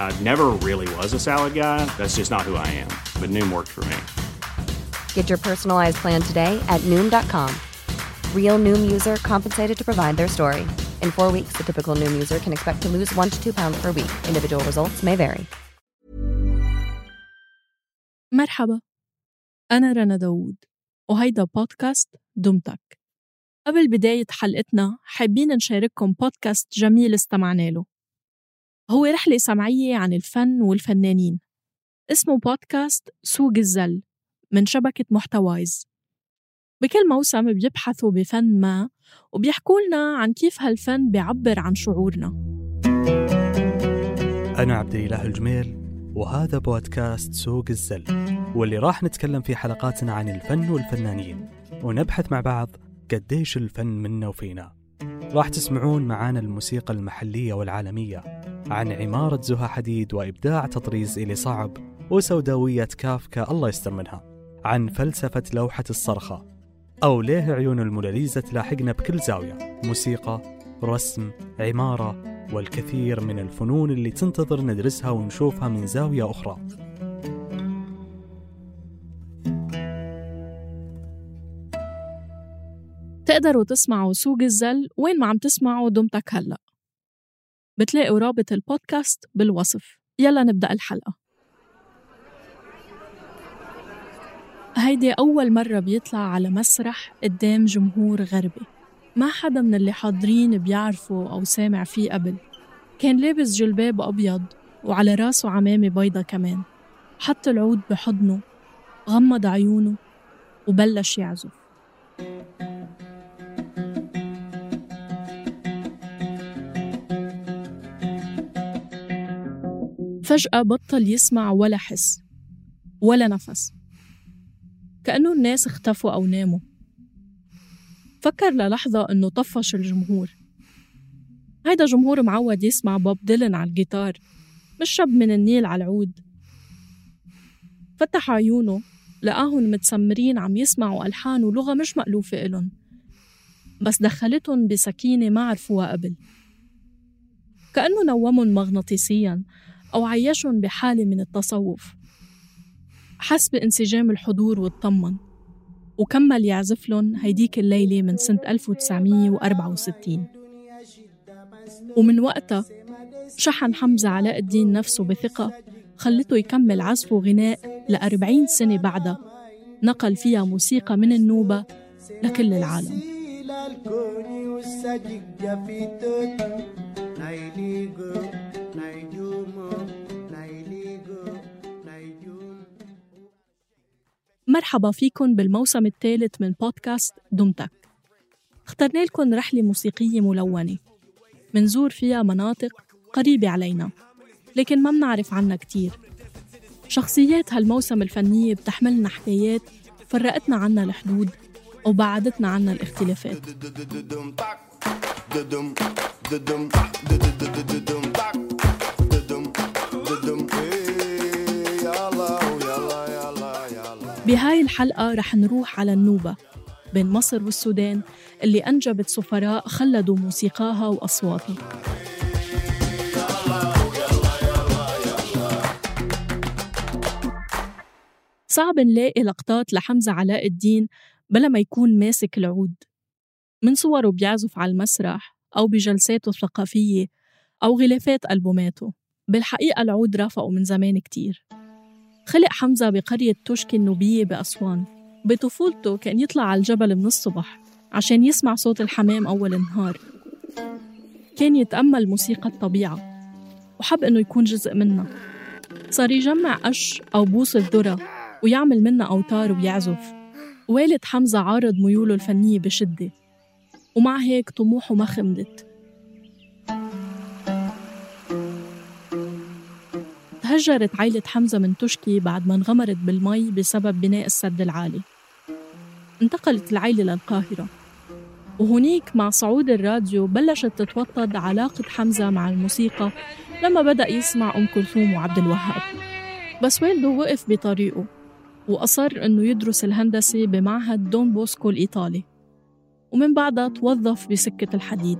I never really was a salad guy. That's just not who I am. But Noom worked for me. Get your personalized plan today at Noom.com. Real Noom user compensated to provide their story. In four weeks, the typical Noom user can expect to lose one to two pounds per week. Individual results may vary. مرحبا أنا رنا داوود وهيدا بودكاست دمتك قبل بداية حلقتنا حابين نشارككم بودكاست جميل استمعنا له هو رحلة سمعية عن الفن والفنانين. اسمه بودكاست سوق الزل من شبكة محتوايز. بكل موسم بيبحثوا بفن ما وبيحكوا لنا عن كيف هالفن بيعبر عن شعورنا. أنا عبد الإله الجميل وهذا بودكاست سوق الزل واللي راح نتكلم في حلقاتنا عن الفن والفنانين ونبحث مع بعض قديش الفن منا وفينا. راح تسمعون معانا الموسيقى المحلية والعالمية. عن عمارة زها حديد وإبداع تطريز إلي صعب وسوداوية كافكا الله يستر منها. عن فلسفة لوحة الصرخة. أو ليه عيون الموناليزا تلاحقنا بكل زاوية. موسيقى رسم عمارة والكثير من الفنون اللي تنتظر ندرسها ونشوفها من زاوية أخرى. تقدروا تسمعوا سوق الزل وين ما عم تسمعوا دمتك هلأ. بتلاقوا رابط البودكاست بالوصف. يلا نبدأ الحلقة. هيدي أول مرة بيطلع على مسرح قدام جمهور غربي. ما حدا من اللي حاضرين بيعرفه أو سامع فيه قبل. كان لابس جلباب أبيض وعلى راسه عمامة بيضة كمان. حط العود بحضنه غمض عيونه وبلش يعزف. فجأة بطل يسمع ولا حس ولا نفس. كأنه الناس اختفوا أو ناموا. فكر للحظة إنه طفش الجمهور. هيدا جمهور معود يسمع بوب ديلن على الجيتار مش شب من النيل على العود. فتح عيونه لقاهم متسمرين عم يسمعوا ألحان ولغة مش مألوفة إلن بس دخلتهم بسكينة ما عرفوها قبل. كأنه نومهم مغناطيسيا أو عيشهم بحالة من التصوف. حس بانسجام الحضور واطمن وكمل يعزف لهم هيديك الليلة من سنة 1964 ومن وقتها شحن حمزة علاء الدين نفسه بثقة خلته يكمل عزفه غناء لأربعين سنة بعدها. نقل فيها موسيقى من النوبة لكل العالم. مرحبا فيكم بالموسم الثالث من بودكاست دمتك اخترنا لكم رحلة موسيقية ملونة منزور فيها مناطق قريبة علينا لكن ما منعرف عنها كتير شخصيات هالموسم الفنية بتحملنا حكايات فرقتنا عنا الحدود أو بعدتنا عنا الاختلافات بهاي الحلقة رح نروح على النوبة بين مصر والسودان اللي أنجبت سفراء خلدوا موسيقاها وأصواتها. صعب نلاقي لقطات لحمزة علاء الدين بلا ما يكون ماسك العود. من صوره بيعزف على المسرح أو بجلساته الثقافية أو غلافات ألبوماته. بالحقيقة العود رافقه من زمان كتير. خلق حمزة بقرية توشكي النوبية بأسوان. بطفولته كان يطلع على الجبل من الصبح عشان يسمع صوت الحمام أول النهار كان يتأمل موسيقى الطبيعة. وحب إنه يكون جزء منها. صار يجمع قش أو بوص الذرة ويعمل منها أوتار ويعزف. والد حمزة عارض ميوله الفنية بشدة. ومع هيك طموحه ما خمدت. تهجرت عائلة حمزة من تشكي بعد ما انغمرت بالمي بسبب بناء السد العالي. انتقلت العائلة للقاهرة. وهنيك مع صعود الراديو بلشت تتوطد علاقة حمزة مع الموسيقى لما بدأ يسمع أم كلثوم وعبد الوهاب. بس والده وقف بطريقه وأصر أنه يدرس الهندسة بمعهد دون بوسكو الإيطالي. ومن بعدها توظف بسكة الحديد.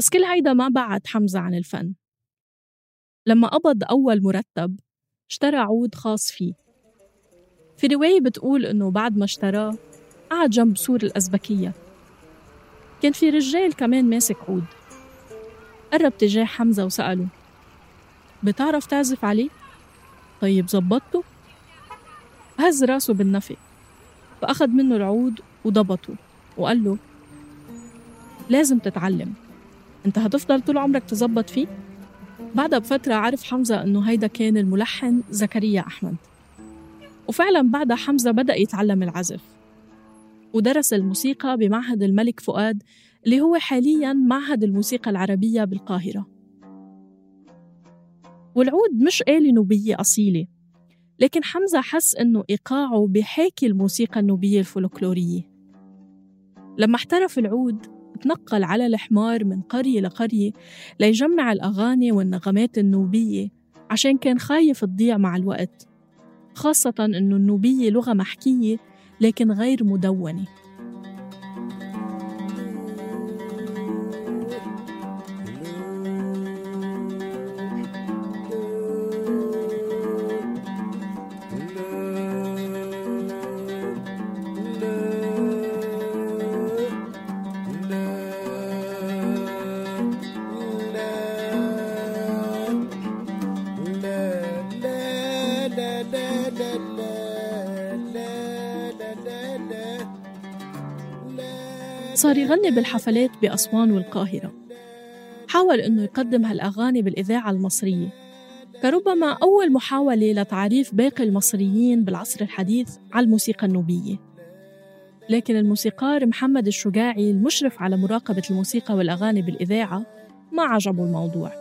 بس كل هيدا ما بعد حمزة عن الفن. لما قبض أول مرتب اشترى عود خاص فيه. في رواية بتقول إنه بعد ما اشتراه قعد جنب سور الأزبكية. كان في رجال كمان ماسك عود. قرب تجاه حمزة وسأله بتعرف تعزف عليه؟ طيب زبطته؟ هز راسه بالنفي فأخذ منه العود وضبطه وقال له لازم تتعلم. انت هتفضل طول عمرك تزبط فيه؟ بعدها بفترة عرف حمزة إنه هيدا كان الملحن زكريا أحمد. وفعلا بعدها حمزة بدأ يتعلم العزف. ودرس الموسيقى بمعهد الملك فؤاد اللي هو حاليا معهد الموسيقى العربية بالقاهرة. والعود مش آلة نوبية أصيلة لكن حمزة حس إنه إيقاعه بحاكي الموسيقى النوبية الفولكلورية. لما احترف العود تنقل على الحمار من قرية لقرية ليجمع الأغاني والنغمات النوبية عشان كان خايف تضيع مع الوقت خاصة إنه النوبية لغة محكية لكن غير مدونة. صار يغني بالحفلات بأسوان والقاهرة. حاول إنه يقدم هالأغاني بالإذاعة المصرية. كربما أول محاولة لتعريف باقي المصريين بالعصر الحديث على الموسيقى النوبية. لكن الموسيقار محمد الشجاعي المشرف على مراقبة الموسيقى والأغاني بالإذاعة ما عجبه الموضوع.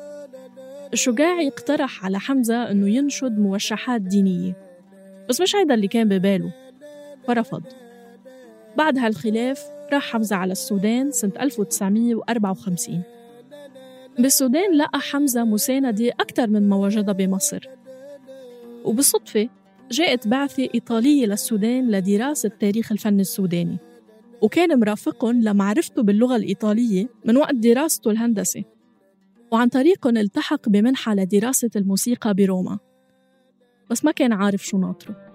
الشجاعي اقترح على حمزة أنه ينشد موشحات دينية. بس مش هيدا اللي كان بباله. فرفض. بعد هالخلاف راح حمزة على السودان سنة 1954 بالسودان لقى حمزة مساندة أكثر من ما وجدها بمصر. وبالصدفة جاءت بعثة إيطالية للسودان لدراسة تاريخ الفن السوداني وكان مرافقهم لمعرفته باللغة الإيطالية من وقت دراسته الهندسة وعن طريقهم التحق بمنحة لدراسة الموسيقى بروما. بس ما كان عارف شو ناطره.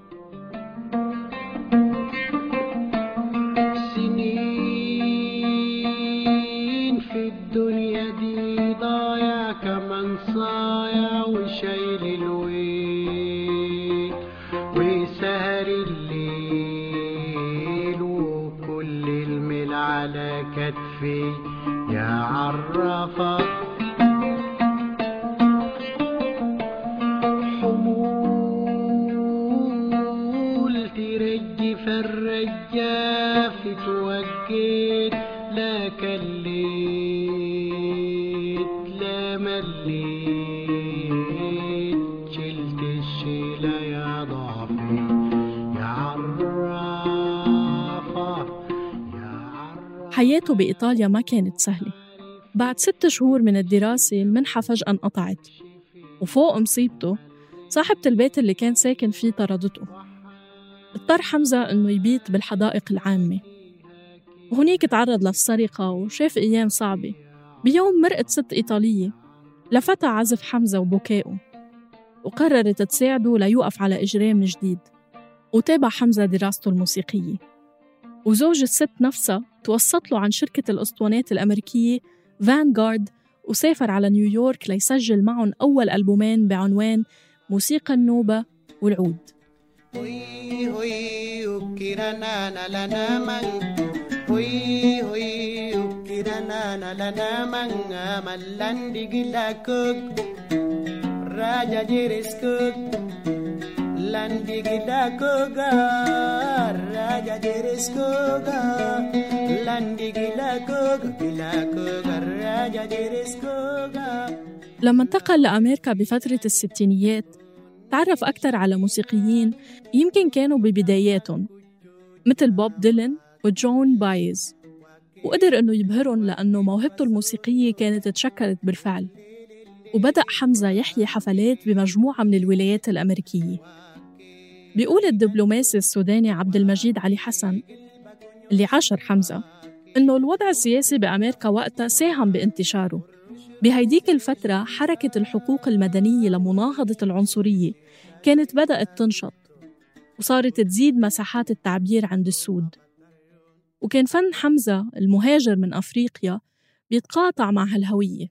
ضايع كمان صايع وشايل الويل. وسهر الليل وكل المل على كتفي يا عرفة بإيطاليا ما كانت سهلة. بعد ست شهور من الدراسة المنحة فجأة انقطعت. وفوق مصيبته صاحبة البيت اللي كان ساكن فيه طردته. اضطر حمزة إنه يبيت بالحدائق العامة. وهنيك تعرض للسرقة وشاف أيام صعبة. بيوم مرقت ست إيطالية. لفتى عزف حمزة وبكائه. وقررت تساعده ليوقف على إجرام جديد. وتابع حمزة دراسته الموسيقية. وزوج الست نفسها توسط له عن شركة الأسطوانات الأمريكية فانغارد وسافر على نيويورك ليسجل معهم أول ألبومين بعنوان موسيقى النوبة والعود. لما انتقل لأمريكا بفترة الستينيات تعرف أكثر على موسيقيين يمكن كانوا ببداياتهم مثل بوب ديلن وجون بايز. وقدر أنه يبهرهم لأنه موهبته الموسيقية كانت تشكلت بالفعل. وبدأ حمزة يحيي حفلات بمجموعة من الولايات الأمريكية. بيقول الدبلوماسي السوداني عبد المجيد علي حسن اللي عاشر حمزة إنه الوضع السياسي بأمريكا وقتها ساهم بانتشاره. بهيديك الفترة حركة الحقوق المدنية لمناهضة العنصرية كانت بدأت تنشط وصارت تزيد مساحات التعبير عند السود. وكان فن حمزة المهاجر من أفريقيا بيتقاطع مع هالهوية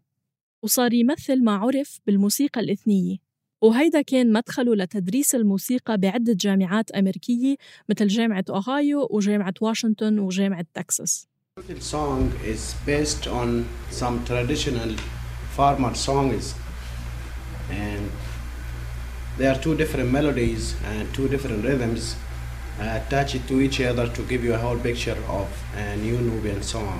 وصار يمثل ما عرف بالموسيقى الإثنية. وهيدا كان مدخله لتدريس الموسيقى بعدة جامعات أمريكية مثل جامعة أوهايو وجامعة واشنطن وجامعة تكساس song is based on some traditional farmer songs and there are two different melodies and two different rhythms uh, attached to each other to give you a whole picture of a new Nubian song.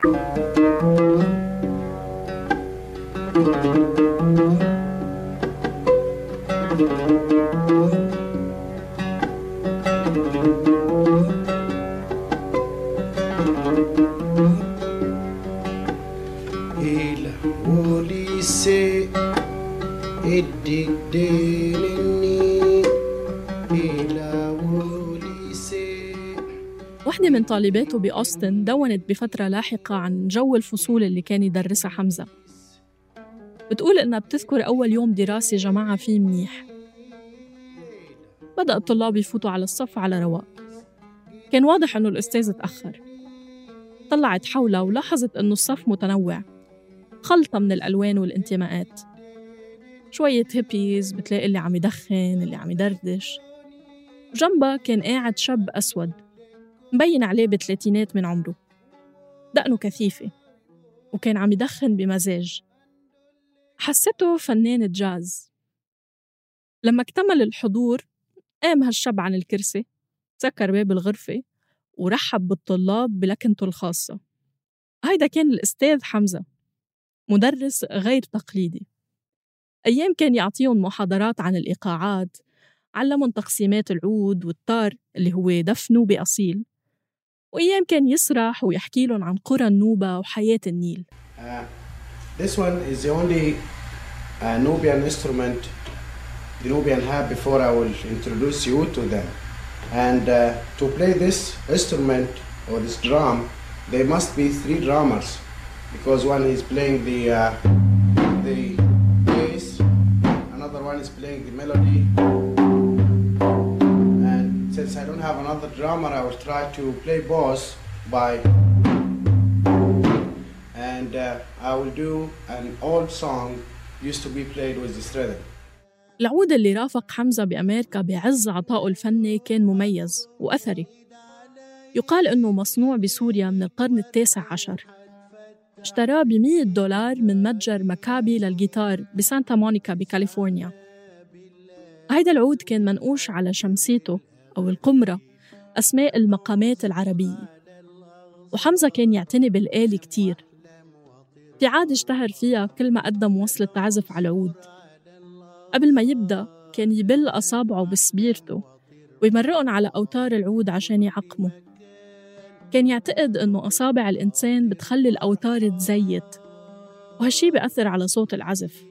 Il a policié et dédié. طالباته بأوستن دونت بفترة لاحقة عن جو الفصول اللي كان يدرسها حمزة. بتقول إنها بتذكر أول يوم دراسي جمعها فيه منيح. بدأ الطلاب يفوتوا على الصف على رواق. كان واضح إنه الأستاذ تأخر طلعت حولها ولاحظت إنه الصف متنوع. خلطة من الألوان والانتماءات. شوية هيبيز بتلاقي اللي عم يدخن اللي عم يدردش. وجنبها كان قاعد شاب أسود. مبين عليه بثلاثينات من عمره. دقنه كثيفة وكان عم يدخن بمزاج. حسيته فنان جاز لما اكتمل الحضور قام هالشاب عن الكرسي سكر باب الغرفة ورحب بالطلاب بلكنته الخاصة. هيدا كان الأستاذ حمزة مدرس غير تقليدي. أيام كان يعطيهم محاضرات عن الإيقاعات علمهم تقسيمات العود والتار اللي هو دف نوبي أصيل وأيام كان يسرح ويحكي لهم عن قرى النوبة وحياة النيل Uh, this one is the only uh, Nubian instrument the Nubian have before I will introduce you to them. And uh, to play this instrument or this drum, there must be three drummers because one is playing the uh, drummer, I will try to play bass by and uh, I will do an old song used to be played with this rhythm. العود اللي رافق حمزة بأمريكا بعز عطائه الفني كان مميز وأثري. يقال أنه مصنوع بسوريا من القرن التاسع عشر. اشتراه ب 100 دولار من متجر مكابي للجيتار بسانتا مونيكا بكاليفورنيا. هيدا العود كان منقوش على شمسيته أو القمرة أسماء المقامات العربية. وحمزة كان يعتني بالآلة كتير. في عادة اشتهر فيها كل ما قدم وصلة عزف على العود قبل ما يبدأ كان يبل أصابعه بسبيرته ويمرقهم على أوتار العود عشان يعقمه. كان يعتقد إنه أصابع الإنسان بتخلي الأوتار تزيت وهالشي بيأثر على صوت العزف.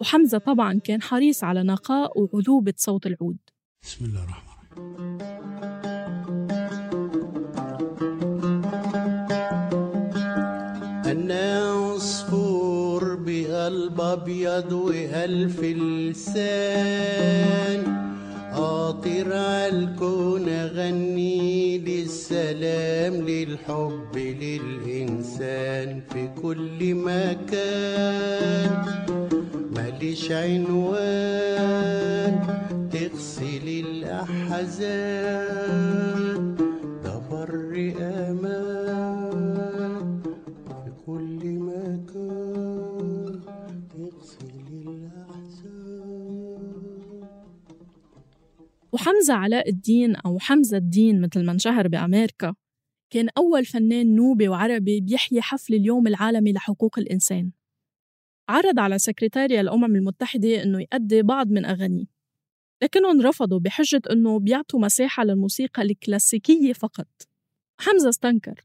وحمزة طبعا كان حريص على نقاء وعذوبة صوت العود. بسم الله الرحمن الرحيم. عصفور بقلب أبيض وألف لسان. أطير عالكون أغني للسلام للحب للإنسان في كل مكان. ماليش عنوان تغسل الأحزان. ده بر أمان وحمزة علاء الدين أو حمزة الدين مثل ما انشهر بأمريكا كان أول فنان نوبي وعربي بيحيي حفل اليوم العالمي لحقوق الإنسان. عرض على سكرتاريا الأمم المتحدة إنه يأدي بعض من أغانيه. لكنهم رفضوا بحجة إنه بيعطوا مساحة للموسيقى الكلاسيكية فقط. حمزة استنكر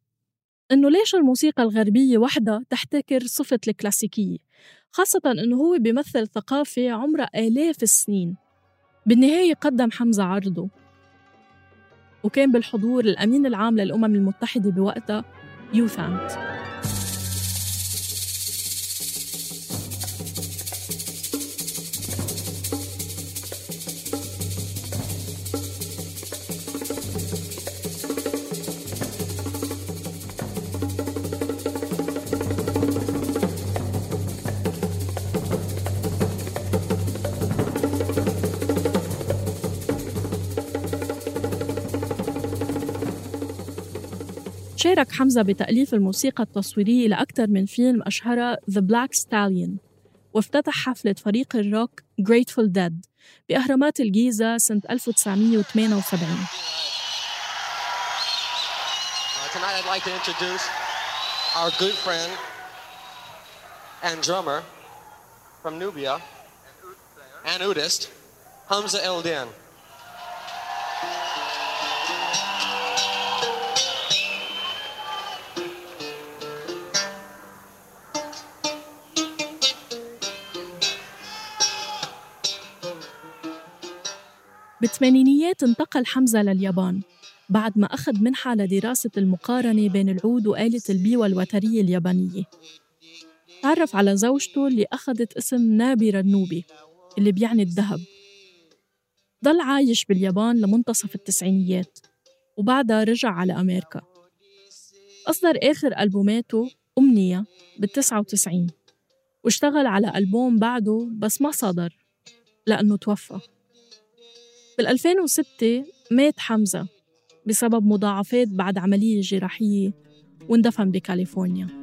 إنه ليش الموسيقى الغربية وحدها تحتكر صفة الكلاسيكية خاصة إنه هو بيمثل ثقافة عمرها آلاف السنين. بالنهاية قدم حمزة عرضه وكان بالحضور الأمين العام للأمم المتحدة بوقتها يوثانت شارك حمزة بتأليف الموسيقى التصويرية لأكثر من فيلم أشهرها The Black Stallion وافتتح حفلة فريق الروك Grateful Dead بأهرامات الجيزة سنة 1978 Uh, tonight I'd like to introduce our good friend and drummer from Nubia and Udist, Hamza Eldin. بالثمانينيات انتقل حمزة لليابان بعد ما أخذ منحة لدراسة المقارنة بين العود وآلة البيوة الوترية اليابانية. تعرف على زوجته اللي أخذت اسم نابرة النوبي اللي بيعني الذهب. ضل عايش باليابان لمنتصف التسعينيات وبعدها رجع على أمريكا. أصدر آخر ألبوماته أمنية بالتسعة وتسعين واشتغل على ألبوم بعده بس ما صدر لأنه توفى. بال 2006 مات حمزة بسبب مضاعفات بعد عملية جراحية واندفن بكاليفورنيا.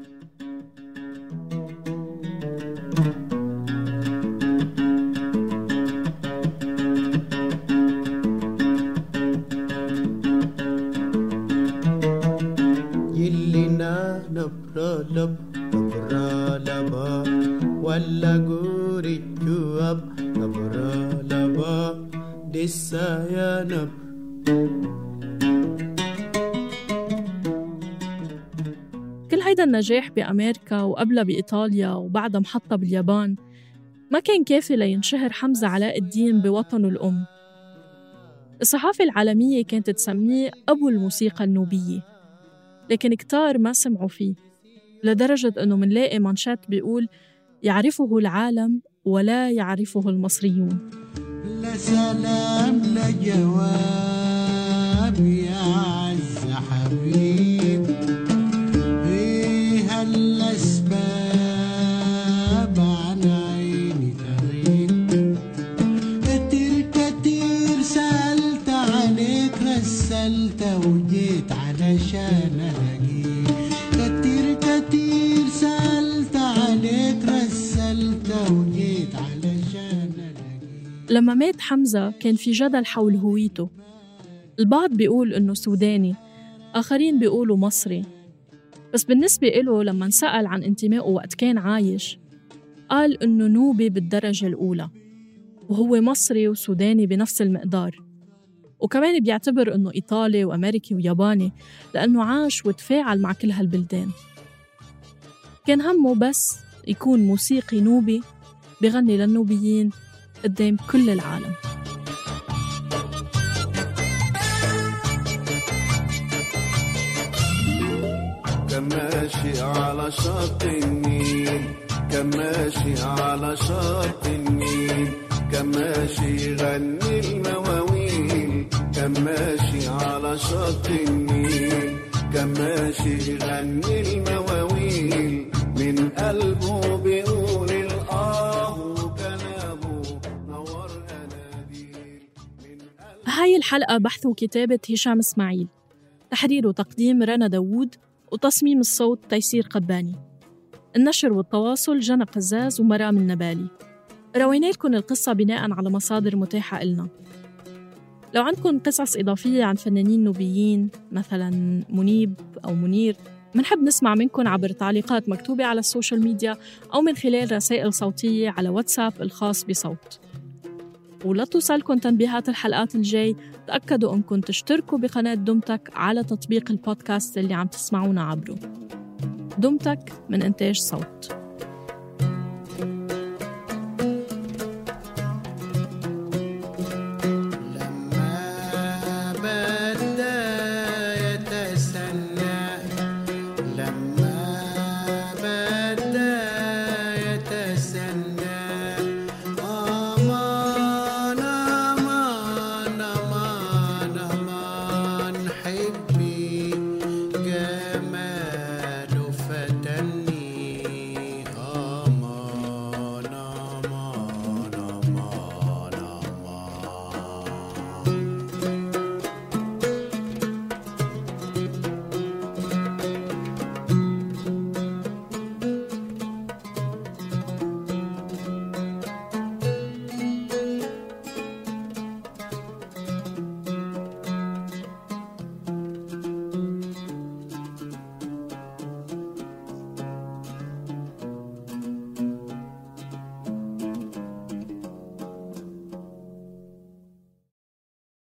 بأمريكا وقبلها بإيطاليا وبعدها محطة باليابان. ما كان كافي لينشهر حمزة علاء الدين بوطنه الأم. الصحافة العالمية كانت تسميه أبو الموسيقى النوبية لكن كتار ما سمعوا فيه لدرجة أنه منلاقي منشات بيقول يعرفه العالم ولا يعرفه المصريون. لا سلام لا جواب يا عز حبيب ولما مات حمزة كان في جدل حول هويته. البعض بيقول إنه سوداني آخرين بيقولوا مصري. بس بالنسبة إله لما انسأل عن انتمائه وقت كان عايش قال إنه نوبي بالدرجة الأولى وهو مصري وسوداني بنفس المقدار. وكمان بيعتبر إنه إيطالي وأمريكي وياباني لأنه عاش وتفاعل مع كل هالبلدان. كان همه بس يكون موسيقي نوبي بغني للنوبيين. قدام كل العالم. كان ماشي على شط النيل كان ماشي على شط النيل كان ماشي يغني المواويل كان ماشي على شط النيل كان ماشي يغني المواويل من قلبه بيقول هاي الحلقة بحث وكتابة هشام إسماعيل تحرير وتقديم رنا داوود وتصميم الصوت تيسير قباني. النشر والتواصل جنى قزاز ومرام النبالي. روينا لكم القصة بناء على مصادر متاحة إلنا. لو عندكم قصص إضافية عن فنانين نوبيين مثلا منيب أو منير منحب نسمع منكم عبر تعليقات مكتوبة على ال social media أو من خلال رسائل صوتية على واتساب الخاص بصوت. ولتوصلكم تنبيهات الحلقات الجاية. تأكدوا أنكم تشتركوا بقناة دمتك على تطبيق البودكاست اللي عم تسمعونا عبره. دمتك من إنتاج صوت. paid